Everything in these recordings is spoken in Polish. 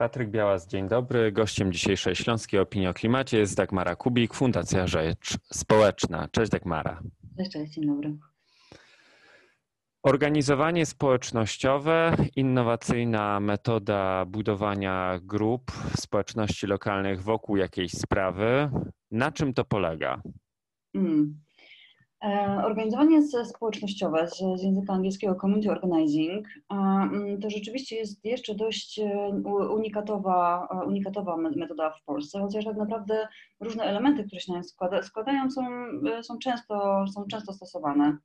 Patryk Białas, dzień dobry. Gościem dzisiejszej Śląskiej Opinii o Klimacie jest Dagmara Kubik, Fundacja Rzecz Społeczna. Cześć Dagmara. Cześć, cześć, dzień dobry. Organizowanie społecznościowe, innowacyjna metoda budowania grup społeczności lokalnych wokół jakiejś sprawy. Na czym to polega? Mm. E, organizowanie społecznościowe z, z języka angielskiego community organizing mm, to rzeczywiście jest jeszcze dość e, unikatowa, e, unikatowa metoda w Polsce, chociaż tak naprawdę różne elementy, które się na nią składa, składają, są, są, często, są często stosowane.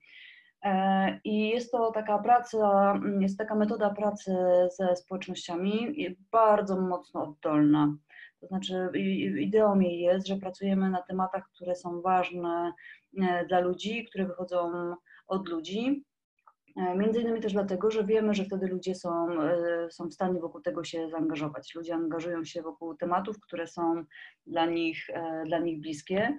I jest to taka praca, mm, jest taka metoda pracy ze społecznościami bardzo mocno oddolna. To znaczy, ideą jej jest, że pracujemy na tematach, które są ważne e, dla ludzi, które wychodzą od ludzi. E, między innymi też dlatego, że wiemy, że wtedy ludzie są, e, są w stanie wokół tego się zaangażować. Ludzie angażują się wokół tematów, które są dla nich, dla nich bliskie.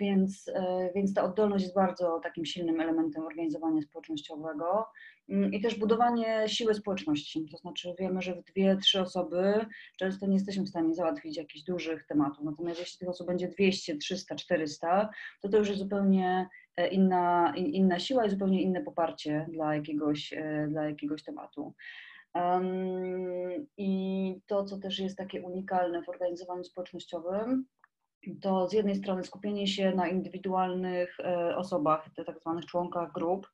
Więc, więc ta oddolność jest bardzo takim silnym elementem organizowania społecznościowego. Mm, I też budowanie siły społeczności. To znaczy wiemy, że w dwie, trzy osoby często nie jesteśmy w stanie załatwić jakichś dużych tematów. Natomiast jeśli tych osób będzie 200, 300, 400, to to już jest zupełnie e, inna, inna siła i zupełnie inne poparcie dla jakiegoś, e, dla jakiegoś tematu. I to, co też jest takie unikalne w organizowaniu społecznościowym, to z jednej strony skupienie się na indywidualnych e, osobach, tak zwanych członkach grup,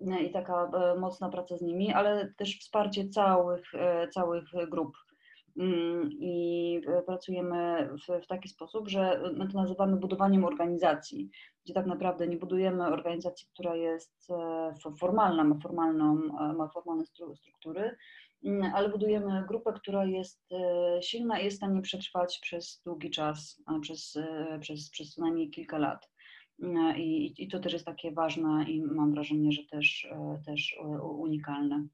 i taka e, mocna praca z nimi, ale też wsparcie całych, e, całych grup. Mm, I e, pracujemy w, w taki sposób, że my to nazywamy budowaniem organizacji, gdzie tak naprawdę nie budujemy organizacji, która jest formalna, ma, formalną, ma formalne struktury, ale budujemy grupę, która jest silna i jest w stanie przetrwać przez długi czas, przez, przez, przez co najmniej kilka lat. E, I, I to też jest takie ważne i mam wrażenie, że też, e, też unikalne.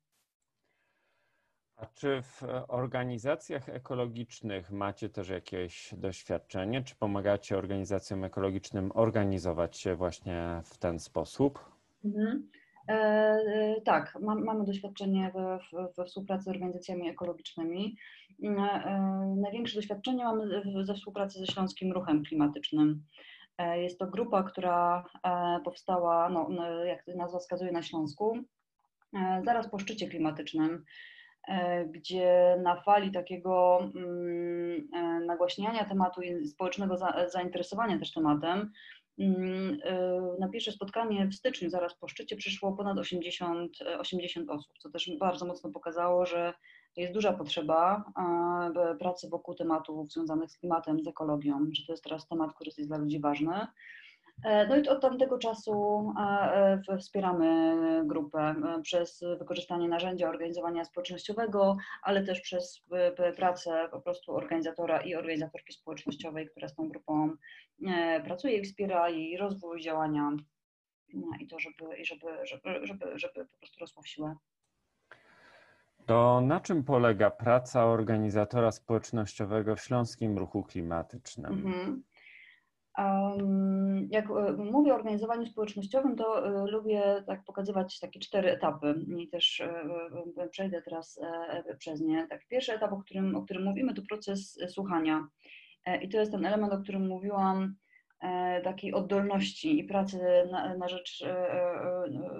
A czy w organizacjach ekologicznych macie też jakieś doświadczenie? Czy pomagacie organizacjom ekologicznym organizować się właśnie w ten sposób? Mhm. E, tak, mam, mamy doświadczenie we, we, współpracy z organizacjami ekologicznymi. E, największe doświadczenie mamy ze współpracy ze Śląskim Ruchem Klimatycznym. E, jest to grupa, która e, powstała, no, jak nazwa wskazuje, na Śląsku, e, zaraz po szczycie klimatycznym, gdzie na fali takiego mm, nagłaśniania tematu i społecznego zainteresowania też tematem, na pierwsze spotkanie w styczniu, zaraz po szczycie, przyszło ponad 80, 80 osób, co też bardzo mocno pokazało, że jest duża potrzeba pracy wokół tematów związanych z klimatem, z ekologią, że to jest teraz temat, który jest dla ludzi ważny. E, no i od tamtego czasu e, wspieramy grupę e, przez wykorzystanie narzędzia organizowania społecznościowego, ale też przez pracę po prostu organizatora i organizatorki społecznościowej, która z tą grupą pracuje i wspiera jej rozwój, działania i to, żeby, żeby, żeby, żeby, żeby po prostu rosło w siłę. To na czym polega praca organizatora społecznościowego w Śląskim Ruchu Klimatycznym? Mhm. Jak e, mówię o organizowaniu społecznościowym, to y, lubię tak pokazywać takie cztery etapy i też y, przejdę teraz przez nie. Tak, pierwszy etap, o którym, o którym mówimy, to proces słuchania. I to jest ten element, o którym mówiłam, takiej oddolności i pracy na, na rzecz,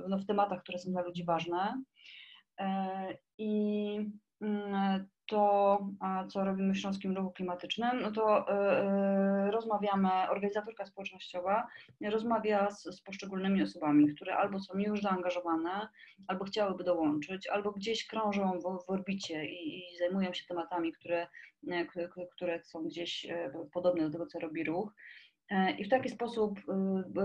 no, w tematach, które są dla ludzi ważne. E, I to, co robimy w Śląskim Ruchu Klimatycznym, no to e, e, rozmawiamy, organizatorka społecznościowa rozmawia z, z, poszczególnymi osobami, które albo są już zaangażowane, albo chciałyby dołączyć, albo gdzieś krążą w, w orbicie i, i, zajmują się tematami, które, które są gdzieś podobne do tego, co robi ruch. E, I w taki sposób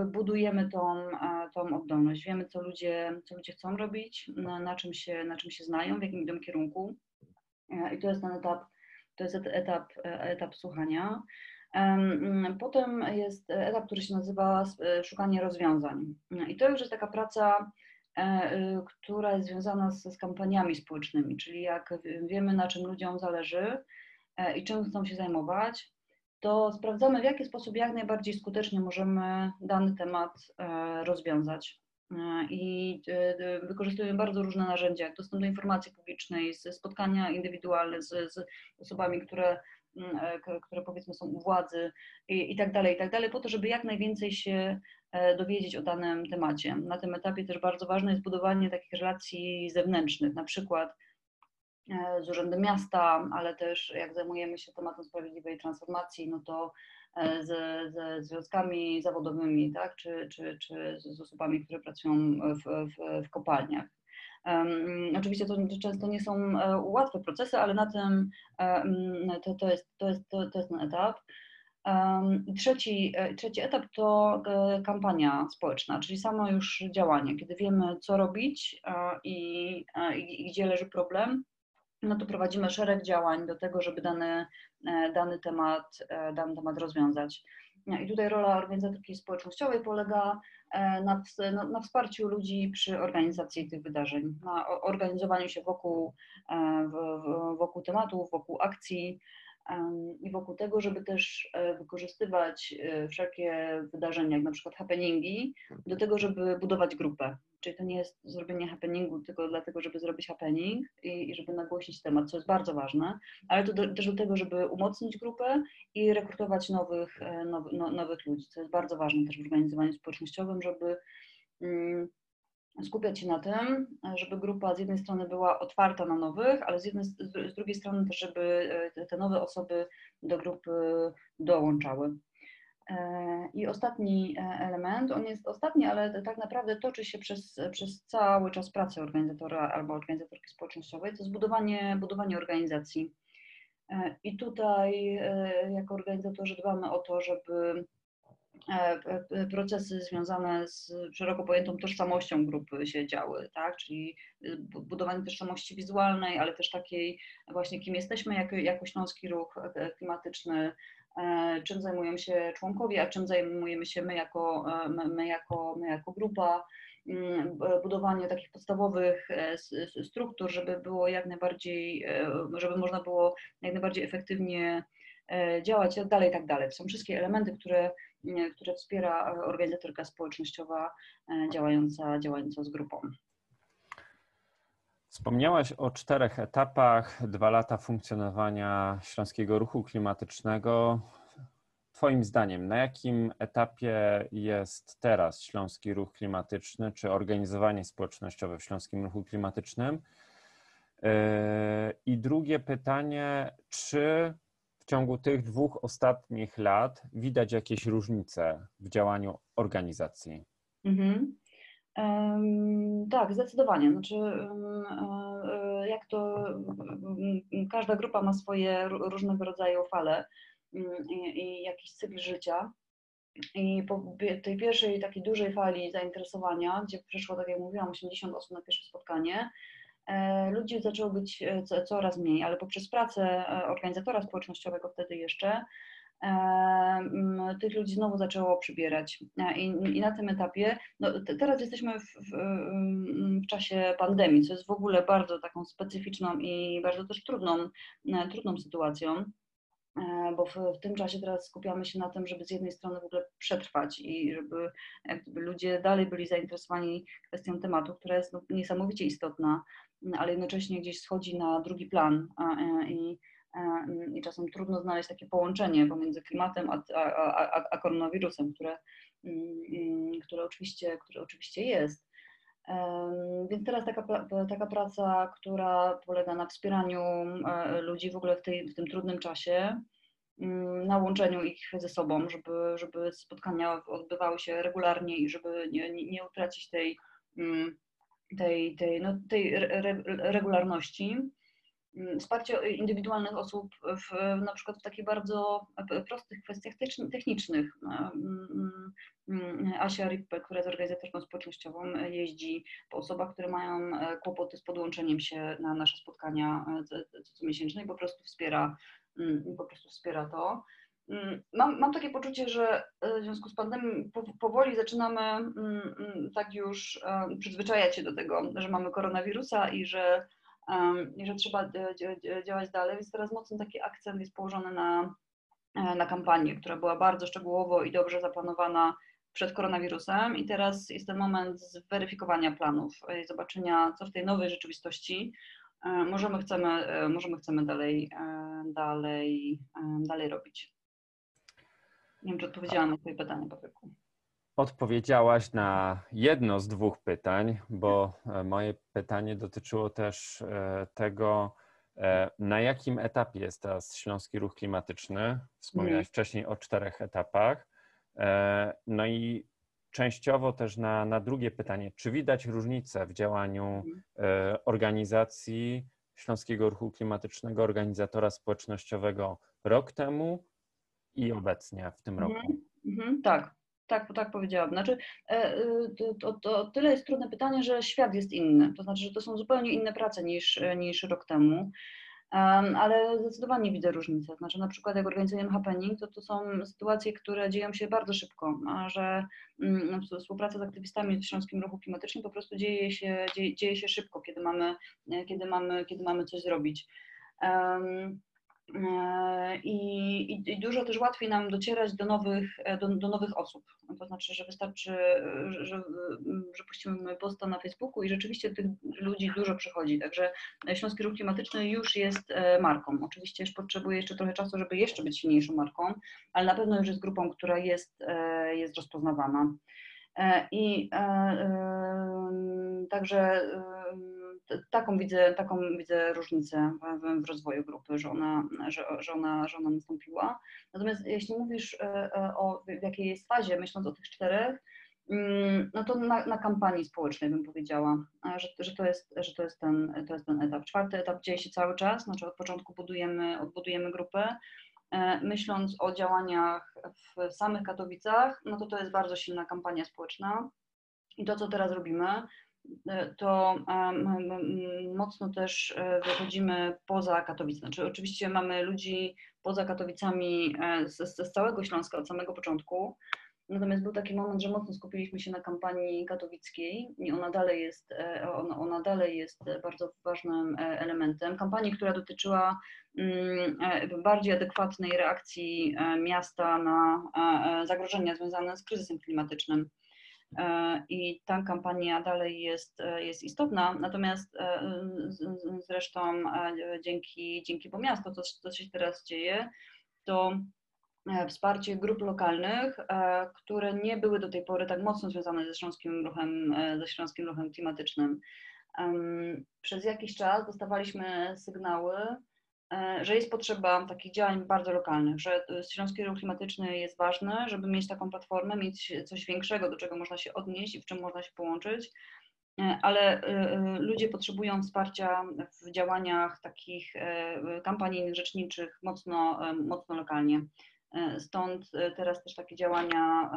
budujemy tą, tą oddolność. Wiemy, co ludzie, co ludzie chcą robić, na, na, czym się, na czym się znają, w jakim idą kierunku. E, I to jest ten etap, to jest etap, e, etap słuchania. Potem jest etap, który się nazywa szukanie rozwiązań. I to już jest taka praca, y, która jest związana z, z kampaniami społecznymi, czyli jak wiemy, na czym ludziom zależy i czym chcą się zajmować, to sprawdzamy, w jaki sposób jak najbardziej skutecznie możemy dany temat e, rozwiązać. I wykorzystujemy bardzo różne narzędzia, jak dostęp do informacji publicznej, spotkania indywidualne z, z osobami, które Mm, e, które powiedzmy są u władzy i, i tak dalej, i tak dalej, po to, żeby jak najwięcej się e, dowiedzieć o danym temacie. Na tym etapie też bardzo ważne jest budowanie takich relacji zewnętrznych, na przykład e, z Urzędem Miasta, ale też jak zajmujemy się tematem sprawiedliwej transformacji, no to ze, ze związkami zawodowymi, tak? czy, czy, czy z osobami, które pracują w, w, w kopalniach. Oczywiście to często nie są e, łatwe procesy, ale na tym e, to, to, jest, to, jest, to, to jest ten etap. Trzeci, e, trzeci etap to kampania społeczna, czyli samo już działanie, kiedy wiemy, co robić i, i, i gdzie leży problem, no to prowadzimy szereg działań do tego, żeby dany, dany, temat, dany temat rozwiązać. I tutaj rola organizatorki społecznościowej polega e, na, na, wsparciu ludzi przy organizacji tych wydarzeń, na organizowaniu się wokół, e, wokół tematów, wokół akcji, i wokół tego, żeby też e, wykorzystywać e, wszelkie wydarzenia, jak na przykład happeningi, do tego, żeby budować grupę. Czyli to nie jest zrobienie happeningu tylko dlatego, żeby zrobić happening i, i żeby nagłośnić temat, co jest bardzo ważne, ale to do, też do tego, żeby umocnić grupę i rekrutować nowych, e, now, no, nowych ludzi, co jest bardzo ważne też w organizowaniu społecznościowym, żeby mm, skupiać się na tym, żeby grupa z jednej strony była otwarta na nowych, ale z, jednej, z drugiej strony też, żeby e, te nowe osoby do grupy dołączały. E, I ostatni e, element, on jest ostatni, ale tak naprawdę toczy się przez, przez cały czas pracy organizatora albo organizatorki społecznościowej, to jest budowanie, organizacji. I tutaj jako organizatorzy dbamy o to, żeby procesy związane z szeroko pojętą tożsamością grupy się działy, tak? czyli y, budowanie tożsamości wizualnej, ale też takiej właśnie kim jesteśmy jako, jako Śląski Ruch e, Klimatyczny, czym zajmują się członkowie, a czym zajmujemy się my jako, my, my jako, my jako grupa, mm, budowanie takich podstawowych struktur, żeby było jak najbardziej, żeby można było jak najbardziej efektywnie działać, tak dalej, tak dalej. To są wszystkie elementy, które które wspiera organizatorka społecznościowa e, działająca, działająca z grupą. Wspomniałaś o czterech etapach, dwa lata funkcjonowania Śląskiego Ruchu Klimatycznego. Twoim zdaniem, na jakim etapie jest teraz Śląski Ruch Klimatyczny, czy organizowanie społecznościowe w Śląskim Ruchu Klimatycznym? E, I drugie pytanie, czy ciągu tych dwóch ostatnich lat widać jakieś różnice w działaniu organizacji? Mhm. Um, tak, zdecydowanie. Znaczy, um, jak to każda grupa ma swoje różnego rodzaju fale mm, i, i jakiś cykl życia. I po tej pierwszej takiej dużej fali zainteresowania, gdzie przyszło, tak jak mówiłam, 80 osób na pierwsze spotkanie, E, ludzi zaczęło być e, coraz mniej, ale poprzez pracę e, organizatora społecznościowego wtedy jeszcze, tych ludzi znowu zaczęło przybierać. I, i na tym etapie, no, teraz jesteśmy w, w, w, czasie pandemii, co jest w ogóle bardzo taką specyficzną i bardzo też trudną, trudną sytuacją bo w, w, tym czasie teraz skupiamy się na tym, żeby z jednej strony w ogóle przetrwać i żeby ludzie dalej byli zainteresowani kwestią tematu, która jest no, niesamowicie istotna ale jednocześnie gdzieś schodzi na drugi plan e, i, e, i czasem trudno znaleźć takie połączenie pomiędzy klimatem a, a, a, a koronawirusem, które, które, oczywiście, które oczywiście jest. Więc teraz taka, taka praca, która polega na wspieraniu e, ludzi w ogóle w, tej, w tym trudnym czasie, mm, na łączeniu ich ze sobą, żeby, żeby spotkania odbywały się regularnie i żeby nie, nie, utracić tej mm, tej, tej, no, tej re, regularności. Mm, wsparcie indywidualnych osób w, na przykład w takich bardzo prostych kwestiach technicznych. Mm, mm, Asia Rippe, która jest organizatorką społecznościową, jeździ po osobach, które mają e, kłopoty z podłączeniem się na nasze spotkania e, comiesięczne i po prostu wspiera, po prostu wspiera to. Mam, mam takie poczucie, że e, w związku z pandemią powoli zaczynamy tak już e, przyzwyczajać się do tego, że mamy koronawirusa i że, że trzeba działać dalej, więc teraz mocno taki akcent jest położony na, e, na kampanię, która była bardzo szczegółowo i dobrze zaplanowana przed koronawirusem i teraz jest ten moment zweryfikowania planów zobaczenia, co w tej nowej rzeczywistości możemy chcemy, możemy chcemy dalej, dalej, dalej robić. Nie wiem, czy odpowiedziałam na Twoje pytanie, Patryku. Odpowiedziałaś na jedno z dwóch pytań, bo e, moje pytanie dotyczyło też e, tego, e, na jakim etapie jest teraz Śląski Ruch Klimatyczny. Wspomniałaś mm. wcześniej o czterech etapach. No i częściowo też na, na drugie pytanie, czy widać różnicę w działaniu mhm. organizacji Śląskiego Ruchu Klimatycznego, organizatora społecznościowego rok temu i obecnie w tym roku? -hmm, tak, tak, tak powiedziałabym. Znaczy, e, to, to, tyle jest trudne pytanie, że świat jest inny. To znaczy, że to są zupełnie inne prace niż, niż rok temu. Ale zdecydowanie widzę różnicę. Znaczy, na przykład, jak organizujemy happening, to to są sytuacje, które dzieją się bardzo szybko, a że mm, współpraca z aktywistami w Śląskim Ruchu Klimatycznym po prostu dzieje się, dzieje, dzieje się szybko, kiedy mamy, kiedy, mamy, kiedy mamy coś zrobić. E, I, i, dużo też łatwiej nam docierać do nowych, e, do, do, nowych osób. To znaczy, że wystarczy, że, że, puścimy posta na Facebooku i rzeczywiście tych ludzi dużo przychodzi. Także Śląski Ruch Klimatyczny już jest e, marką. Oczywiście już potrzebuje jeszcze trochę czasu, żeby jeszcze być silniejszą marką, ale na pewno już jest grupą, która jest, jest rozpoznawana. I także taką widzę, taką widzę różnicę w, w rozwoju grupy, że ona, że, że, ona, że ona nastąpiła. Natomiast jeśli mówisz e, e, o w jakiej jest fazie, myśląc o tych czterech, mm, no to na, na kampanii społecznej bym powiedziała, że, że, to jest, że to, jest ten, to jest ten etap. Czwarty etap dzieje się cały czas, znaczy od początku budujemy, odbudujemy grupę. E, myśląc o działaniach w samych Katowicach, no to to jest bardzo silna kampania społeczna. I to, co teraz robimy, to mocno też e, wychodzimy poza Katowice. Znaczy, oczywiście mamy ludzi poza Katowicami e, z, z całego Śląska od samego początku. Natomiast był taki moment, że mocno skupiliśmy się na kampanii katowickiej i ona dalej jest, e, ona, ona dalej jest bardzo ważnym elementem. Kampanii, która dotyczyła mm, bardziej adekwatnej reakcji miasta na zagrożenia związane z kryzysem klimatycznym. E, i ta kampania dalej jest, e, jest istotna, natomiast e, zresztą dzięki, dzięki Bo Miasto, to co się teraz dzieje, to wsparcie grup lokalnych, które nie były do tej pory tak mocno związane ze Śląskim Ruchem, ze Śląskim Ruchem Klimatycznym. Przez jakiś czas dostawaliśmy sygnały, że jest potrzeba takich działań bardzo lokalnych, że Śląski Ruch Klimatyczny jest ważny, żeby mieć taką platformę, mieć coś większego, do czego można się odnieść i w czym można się połączyć, e, ale e, ludzie potrzebują wsparcia w działaniach takich kampanijnych, rzeczniczych mocno, mocno lokalnie. Stąd teraz też takie działania,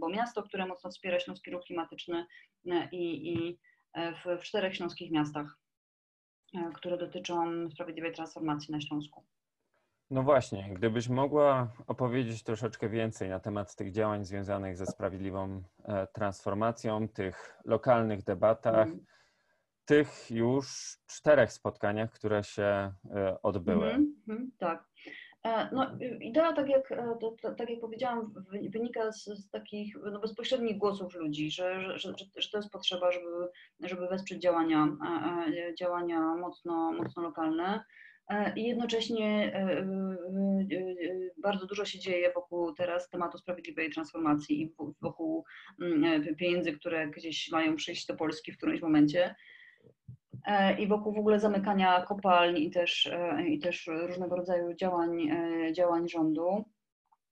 bo miasto, które mocno wspiera Śląski Ruch Klimatyczny i, i w, w czterech śląskich miastach. E, które dotyczą sprawiedliwej transformacji na Śląsku. No właśnie, gdybyś mogła opowiedzieć troszeczkę więcej na temat tych działań związanych ze sprawiedliwą e, transformacją, tych lokalnych debatach, mm. tych już czterech spotkaniach, które się e, odbyły. Mm -hmm, tak. No, idea, tak jak, tak jak powiedziałam, wynika z, z takich no, bezpośrednich głosów ludzi, że, że, że, że, to jest potrzeba, żeby, żeby wesprzeć działania, działania mocno, mocno lokalne. I jednocześnie bardzo dużo się dzieje wokół teraz tematu sprawiedliwej transformacji i wokół pieniędzy, które gdzieś mają przyjść do Polski w którymś momencie. E, i wokół w ogóle zamykania kopalń i też, e, i też różnego rodzaju działań, e, działań rządu.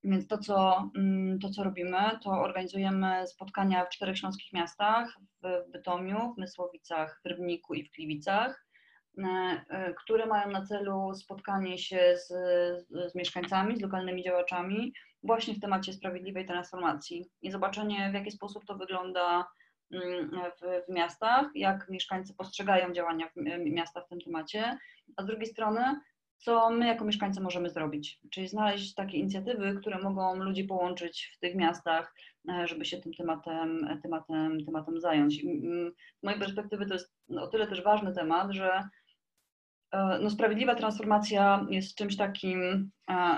Więc to co, mm, to, co robimy, to organizujemy spotkania w czterech śląskich miastach, w Bytomiu, w Mysłowicach, w Rybniku i w Gliwicach, które mają na celu spotkanie się z, z mieszkańcami, z lokalnymi działaczami właśnie w temacie sprawiedliwej transformacji i zobaczenie, w jaki sposób to wygląda w, w, miastach, jak mieszkańcy postrzegają działania miasta w tym temacie, a z drugiej strony, co my jako mieszkańcy możemy zrobić, czyli znaleźć takie inicjatywy, które mogą ludzi połączyć w tych miastach, e, żeby się tym tematem, tematem, tematem zająć. Z mojej perspektywy to jest o tyle też ważny temat, że no, sprawiedliwa transformacja jest czymś takim,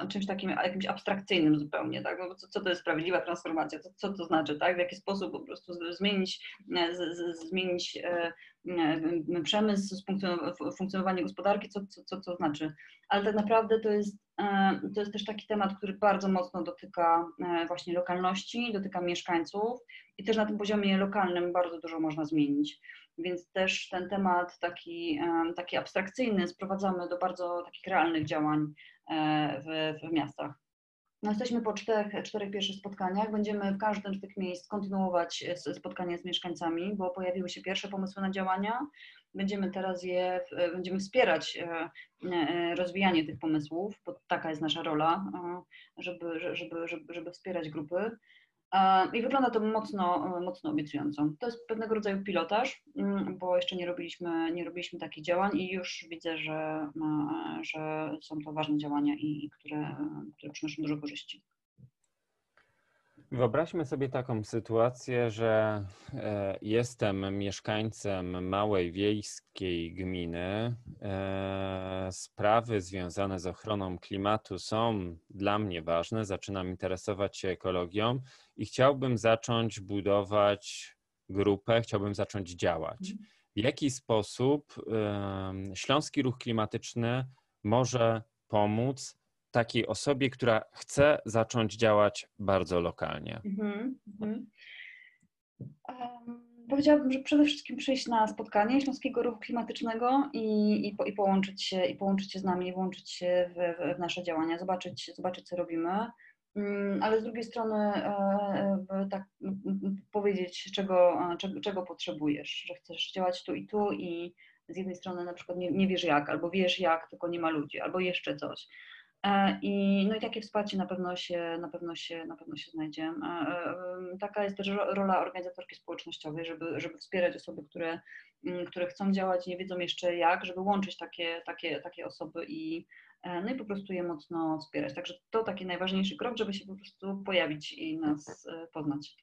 czymś takim jakimś abstrakcyjnym zupełnie, tak? No, co, co to jest sprawiedliwa transformacja, co, co to znaczy, tak? W jaki sposób po prostu zmienić, z, z, zmienić przemysł, funkcjonowanie gospodarki, co, co, co to znaczy. Ale tak naprawdę to jest, to jest też taki temat, który bardzo mocno dotyka właśnie lokalności, dotyka mieszkańców i też na tym poziomie lokalnym bardzo dużo można zmienić więc też ten temat taki, taki abstrakcyjny sprowadzamy do bardzo takich realnych działań e, w, w miastach. No jesteśmy po czterech, czterech pierwszych spotkaniach. Będziemy w każdym z tych miejsc kontynuować spotkania z mieszkańcami, bo pojawiły się pierwsze pomysły na działania. Będziemy teraz je, będziemy wspierać e, e, rozwijanie tych pomysłów, bo taka jest nasza rola, żeby, żeby, żeby, żeby wspierać grupy. I wygląda to mocno, mocno obiecująco. To jest pewnego rodzaju pilotaż, mm, bo jeszcze nie robiliśmy, nie robiliśmy takich działań i już widzę, że, że są to ważne działania i które, które przynoszą dużo korzyści. Wyobraźmy sobie taką sytuację, że e, jestem mieszkańcem małej wiejskiej gminy. E, sprawy związane z ochroną klimatu są dla mnie ważne, zaczynam interesować się ekologią i chciałbym zacząć budować grupę, chciałbym zacząć działać. Mhm. W jaki sposób Śląski Ruch Klimatyczny może pomóc takiej osobie, która chce zacząć działać bardzo lokalnie? Mhm. Um, powiedziałabym, że przede wszystkim przyjść na spotkanie Śląskiego Ruchu Klimatycznego i, i, i, połączyć, się, i połączyć się z nami, włączyć się w, w nasze działania, zobaczyć, zobaczyć, co robimy. Mm, ale z drugiej strony e, tak powiedzieć, czego, czego, czego potrzebujesz, że chcesz działać tu i tu i z jednej strony na przykład nie, nie wiesz jak, albo wiesz jak, tylko nie ma ludzi, albo jeszcze coś. E, I, no i takie wsparcie na pewno się, na pewno się, na pewno się znajdzie. E, e, taka jest też rola organizatorki społecznościowej, żeby, żeby wspierać osoby, które, mm, które chcą działać, nie wiedzą jeszcze jak, żeby łączyć takie, takie, takie osoby i, no i po prostu je mocno wspierać. Także to taki najważniejszy krok, żeby się po prostu pojawić i nas poznać.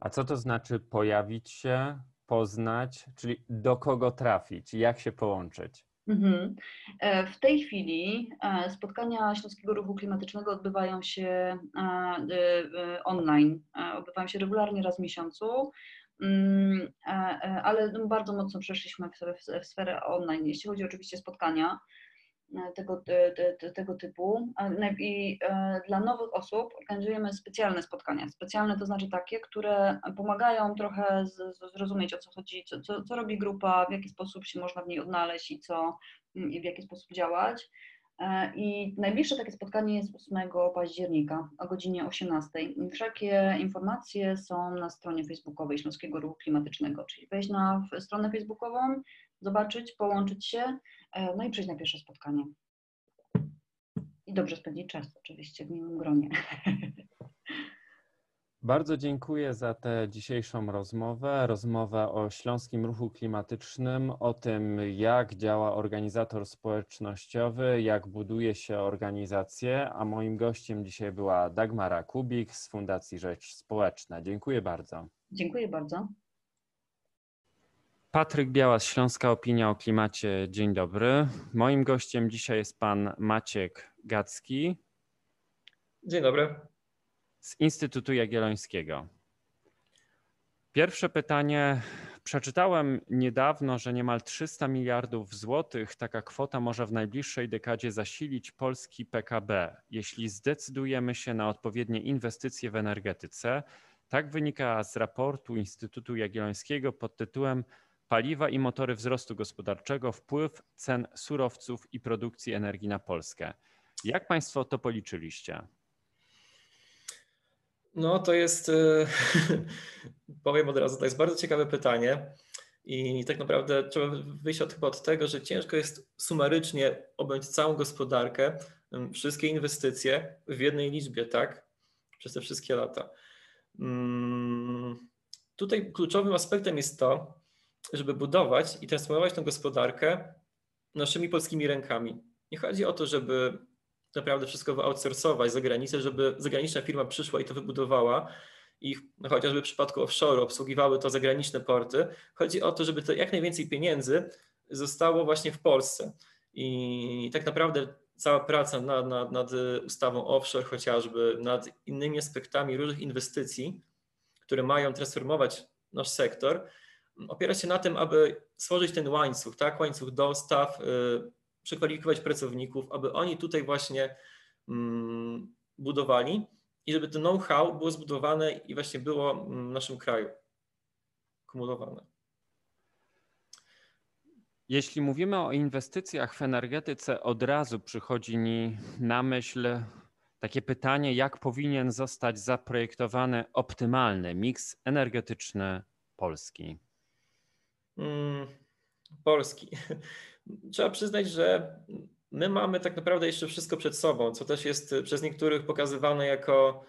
A co to znaczy pojawić się, poznać, czyli do kogo trafić, jak się połączyć? Mhm. E, w tej chwili e, spotkania Śląskiego Ruchu Klimatycznego odbywają się e, online. Odbywają się regularnie raz w miesiącu, mm, ale bardzo mocno przeszliśmy w sferę online, jeśli chodzi oczywiście o spotkania. E, tego, te, tego typu. I e, dla nowych osób organizujemy specjalne spotkania. Specjalne to znaczy takie, które pomagają trochę zrozumieć o co chodzi, co, co, co robi grupa, w jaki sposób się można w niej odnaleźć i, co, i w jaki sposób działać. E, I najbliższe takie spotkanie jest 8 października o godzinie 18. Wszelkie informacje są na stronie facebookowej Śląskiego Ruchu Klimatycznego, czyli wejść na stronę facebookową, zobaczyć, połączyć się, e, no i przyjść na pierwsze spotkanie. I dobrze spędzić czas oczywiście w miłym gronie. Bardzo dziękuję za tę dzisiejszą rozmowę. Rozmowę o Śląskim Ruchu Klimatycznym, o tym, jak działa organizator społecznościowy, jak buduje się organizację. A moim gościem dzisiaj była Dagmara Kubik z Fundacji Rzecz Społeczna. Dziękuję bardzo. Dziękuję bardzo. Patryk Białas, Śląska Opinia o Klimacie. Dzień dobry. Moim gościem dzisiaj jest pan Maciek Gacki. Dzień dobry. Z Instytutu Jagiellońskiego. Pierwsze pytanie. Przeczytałem niedawno, że niemal 300 miliardów złotych taka kwota może w najbliższej dekadzie zasilić polski PKB, jeśli zdecydujemy się na odpowiednie inwestycje w energetyce. Tak wynika z raportu Instytutu Jagiellońskiego pod tytułem Paliwa i motory wzrostu gospodarczego, wpływ cen surowców i produkcji energii na Polskę. Jak Państwo to policzyliście? No, to jest, e, powiem od razu, to jest bardzo ciekawe pytanie. I tak naprawdę trzeba wyjść od, chyba od tego, że ciężko jest sumarycznie objąć całą gospodarkę, wszystkie inwestycje w jednej liczbie, tak? Przez te wszystkie lata. Mm, tutaj kluczowym aspektem jest to, żeby budować i transformować tę gospodarkę naszymi polskimi rękami. Nie chodzi o to, żeby naprawdę wszystko wyoutsourcować za granicę, żeby zagraniczna firma przyszła i to wybudowała i no chociażby w przypadku offshore obsługiwały to zagraniczne porty. Chodzi o to, żeby to jak najwięcej pieniędzy zostało właśnie w Polsce. I tak naprawdę cała praca nad, nad, nad ustawą offshore chociażby, nad innymi aspektami różnych inwestycji, które mają transformować nasz sektor, opiera się na tym, aby stworzyć ten łańcuch, tak, łańcuch dostaw, yy, przekwalifikować pracowników, aby oni tutaj właśnie yy, budowali i żeby to know-how było zbudowane i właśnie było w naszym kraju kumulowane. Jeśli mówimy o inwestycjach w energetyce, od razu przychodzi mi na myśl takie pytanie, jak powinien zostać zaprojektowany optymalny miks energetyczny Polski? Hmm, Polski. Trzeba przyznać, że my mamy tak naprawdę jeszcze wszystko przed sobą, co też jest przez niektórych pokazywane jako,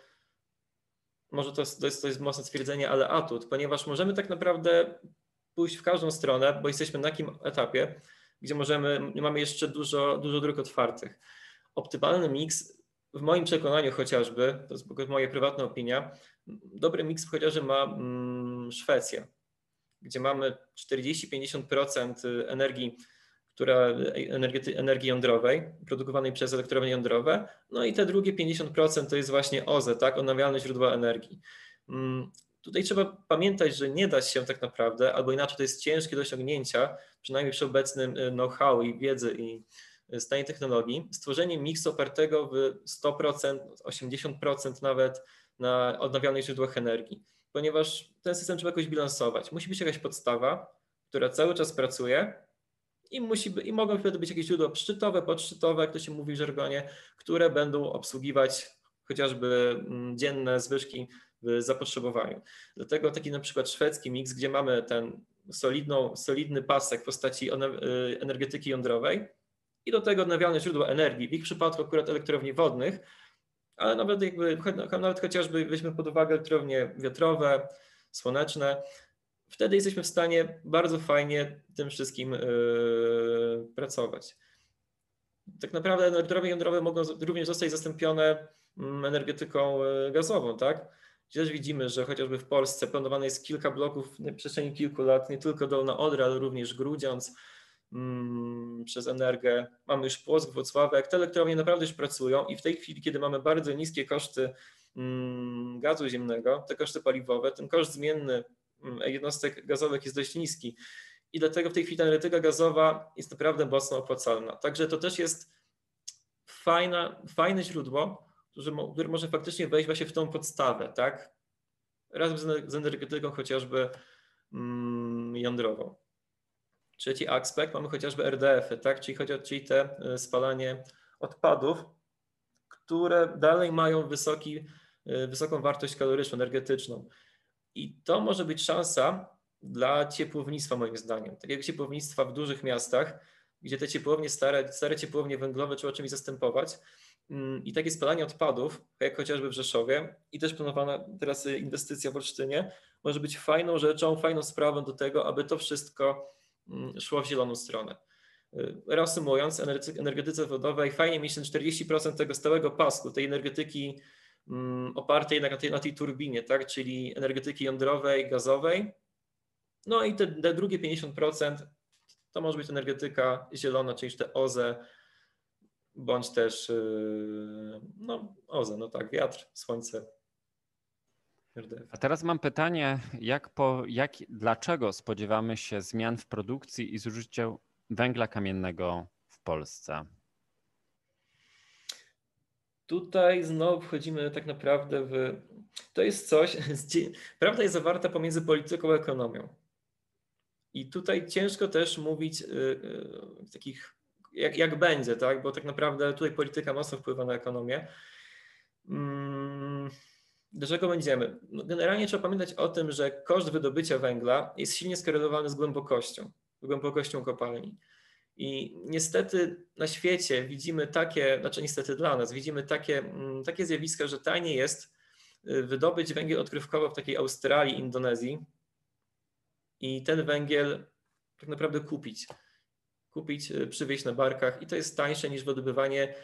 może to jest, to jest, to jest mocne stwierdzenie, ale atut, ponieważ możemy tak naprawdę pójść w każdą stronę, bo jesteśmy na takim etapie, gdzie możemy, mamy jeszcze dużo, dużo dróg otwartych. Optymalny miks, w moim przekonaniu chociażby, to jest moja prywatna opinia, dobry miks chociażby ma mm, Szwecja, gdzie mamy 40-50% energii, która, energii, energii jądrowej, produkowanej przez elektrownie jądrowe, no i te drugie 50% to jest właśnie OZE, tak, odnawialne źródła energii. Mm, Tutaj trzeba pamiętać, że nie da się tak naprawdę, albo inaczej to jest ciężkie do osiągnięcia, przynajmniej przy obecnym y, know-how i wiedzy i y, stanie technologii, stworzenie miksu opartego w 100%, 80% nawet na odnawialnych źródłach energii, ponieważ ten system trzeba jakoś bilansować. Musi być jakaś podstawa, która cały czas pracuje i, musi, i mogą wtedy być jakieś źródła szczytowe, podszczytowe, jak to się mówi w żargonie, które będą obsługiwać chociażby mm, dzienne zwyżki w zapotrzebowaniu. Dlatego taki na przykład szwedzki miks, gdzie mamy ten solidną, solidny pasek w postaci y, energetyki jądrowej i do tego odnawialne źródła energii, w ich przypadku akurat elektrowni wodnych, ale nawet jakby, nawet chociażby weźmy pod uwagę elektrownie wiatrowe, słoneczne, wtedy jesteśmy w stanie bardzo fajnie tym wszystkim yy, pracować. Tak naprawdę elektrownie jądrowe mogą również zostać zastąpione mm, energetyką y, gazową, tak? Gdzieś widzimy, że chociażby w Polsce planowane jest kilka bloków na przestrzeni kilku lat, nie tylko Dolna Odra, ale również Grudziądz przez Energię. Mamy już Płock, Włocławek. Te elektrownie naprawdę już pracują i w tej chwili, kiedy mamy bardzo niskie koszty mm, gazu ziemnego, te koszty paliwowe, ten koszt zmienny mm, jednostek gazowych jest dość niski i dlatego w tej chwili energetyka gazowa jest naprawdę mocno opłacalna. Także to też jest fajna, fajne źródło, który może faktycznie wejść właśnie w tą podstawę, tak? Razem z energetyką chociażby mm, jądrową. Trzeci aspekt mamy chociażby RDF-y, tak? czyli, czyli te e, spalanie odpadów, które dalej mają wysoki, e, wysoką wartość kaloryczną, energetyczną. I to może być szansa dla ciepłownictwa, moim zdaniem. Takiego ciepłownictwa w dużych miastach, gdzie te ciepłownie, stare, stare ciepłownie węglowe trzeba czymś zastępować, Mm, i takie spalanie odpadów, jak chociażby w Rzeszowie i też planowana teraz inwestycja w Olsztynie, może być fajną rzeczą, fajną sprawą do tego, aby to wszystko szło w zieloną stronę. Y, reasumując, energetyce wodowej fajnie mieć ten 40% tego stałego pasku, tej energetyki mm, opartej na tej, na tej turbinie, tak? czyli energetyki jądrowej, gazowej. No i te, te drugie 50% to może być energetyka zielona, czyli te OZE, bądź też yy, no, OZE, no tak, wiatr, słońce. A teraz mam pytanie, jak po, jak, dlaczego spodziewamy się zmian w produkcji i zużyciu węgla kamiennego w Polsce? Tutaj znowu wchodzimy tak naprawdę w. To jest coś, prawda jest zawarta pomiędzy polityką a ekonomią. I tutaj ciężko też mówić yy, yy, takich jak, jak będzie, tak? bo tak naprawdę tutaj polityka mocno wpływa na ekonomię. Mm, do czego będziemy? No generalnie trzeba pamiętać o tym, że koszt wydobycia węgla jest silnie skorelowany z głębokością, z głębokością kopalni. I niestety na świecie widzimy takie, znaczy niestety dla nas, widzimy takie, mm, takie zjawiska, że taniej jest y, wydobyć węgiel odkrywkowo w takiej Australii, Indonezji i ten węgiel tak naprawdę kupić kupić, y, przywieźć na barkach i to jest tańsze niż wydobywanie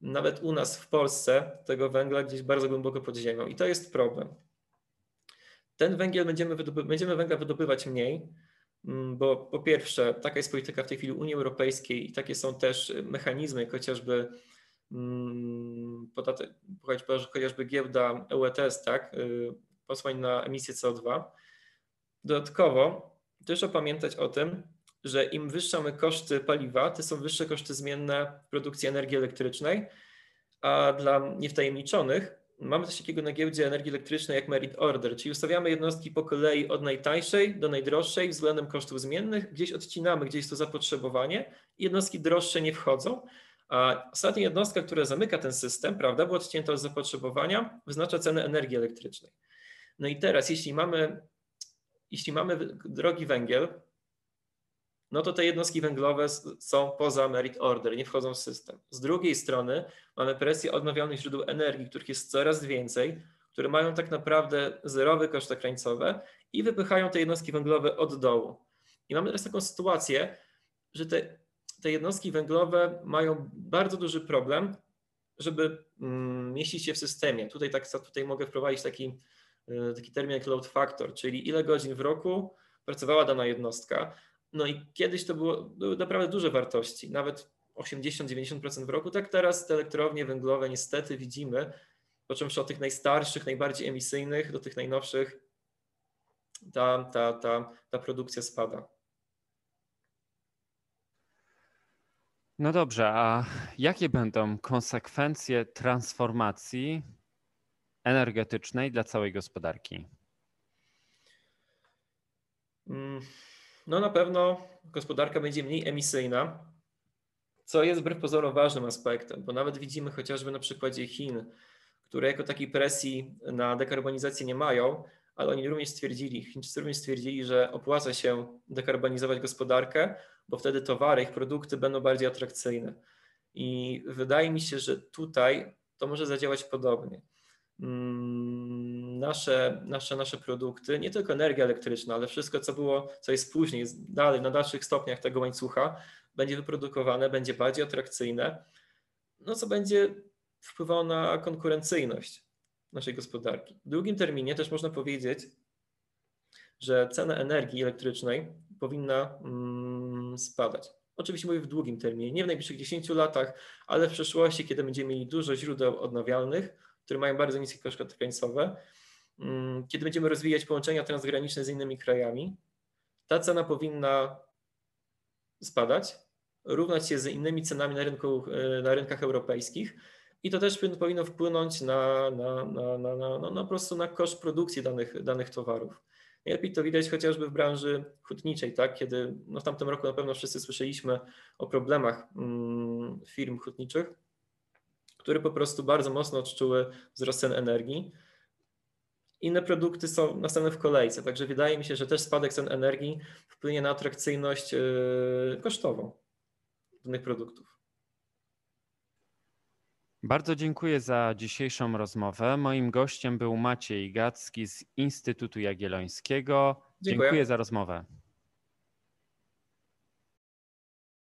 nawet u nas w Polsce tego węgla gdzieś bardzo głęboko pod ziemią i to jest problem. Ten węgiel będziemy, będziemy węgla wydobywać mniej, mm, bo po pierwsze taka jest polityka w tej chwili Unii Europejskiej i takie są też mechanizmy, chociażby mm, chociażby giełda EUETS, tak, y, posłań na emisję CO2. Dodatkowo też pamiętać o tym, że im wyższe mamy koszty paliwa, tym są wyższe koszty zmienne produkcji energii elektrycznej, a dla niewtajemniczonych mamy coś takiego na giełdzie energii elektrycznej jak merit order, czyli ustawiamy jednostki po kolei od najtańszej do najdroższej względem kosztów zmiennych, gdzieś odcinamy, gdzieś to zapotrzebowanie jednostki droższe nie wchodzą, a ostatnia jednostka, która zamyka ten system, prawda, była odcięta od zapotrzebowania, wyznacza cenę energii elektrycznej. No i teraz, jeśli mamy, jeśli mamy drogi węgiel, no to te jednostki węglowe są poza merit order, nie wchodzą w system. Z drugiej strony mamy presję odnawialnych źródeł energii, których jest coraz więcej, które mają tak naprawdę zerowe koszty krańcowe i wypychają te jednostki węglowe od dołu. I mamy teraz taką sytuację, że te, te jednostki węglowe mają bardzo duży problem, żeby mm, mieścić się w systemie. Tutaj, tak, tutaj mogę wprowadzić taki, y, taki termin jak load factor, czyli ile godzin w roku pracowała dana jednostka. No i kiedyś to było, były naprawdę duże wartości, nawet 80-90% w roku. Tak teraz te elektrownie węglowe niestety widzimy, począwszy od tych najstarszych, najbardziej emisyjnych do tych najnowszych, ta, ta, ta, ta produkcja spada. No dobrze, a jakie będą konsekwencje transformacji energetycznej dla całej gospodarki? Mm, no na pewno gospodarka będzie mniej emisyjna, co jest wbrew pozorom ważnym aspektem, bo nawet widzimy chociażby na przykładzie Chin, które jako takiej presji na dekarbonizację nie mają, ale oni również stwierdzili, Chińczycy również stwierdzili, że opłaca się dekarbonizować gospodarkę, bo wtedy towary, ich produkty będą bardziej atrakcyjne. I wydaje mi się, że tutaj to może zadziałać podobnie. Mm, nasze, nasze, nasze produkty, nie tylko energia elektryczna, ale wszystko, co było, co jest później, dalej, na dalszych stopniach tego łańcucha, będzie wyprodukowane, będzie bardziej atrakcyjne, no co będzie wpływało na konkurencyjność naszej gospodarki. W długim terminie też można powiedzieć, że cena energii elektrycznej powinna mm, spadać. Oczywiście mówię w długim terminie, nie w najbliższych 10 latach, ale w przyszłości, kiedy będziemy mieli dużo źródeł odnawialnych, które mają bardzo niskie koszty krańcowe, mm, kiedy będziemy rozwijać połączenia transgraniczne z innymi krajami, ta cena powinna spadać, równać się z innymi cenami na, rynku, e, na rynkach europejskich i to też powinno wpłynąć na, na, na, na, na, no, na, po prostu na koszt produkcji danych, danych towarów. Najlepiej to widać chociażby w branży hutniczej, tak? kiedy no w tamtym roku na pewno wszyscy słyszeliśmy o problemach mm, firm hutniczych, które po prostu bardzo mocno odczuły wzrost cen energii. Inne produkty są następne w kolejce, także wydaje mi się, że też spadek cen energii wpłynie na atrakcyjność yy, kosztową danych produktów. Bardzo dziękuję za dzisiejszą rozmowę. Moim gościem był Maciej Gacki z Instytutu Jagiellońskiego. Dziękuję, dziękuję za rozmowę.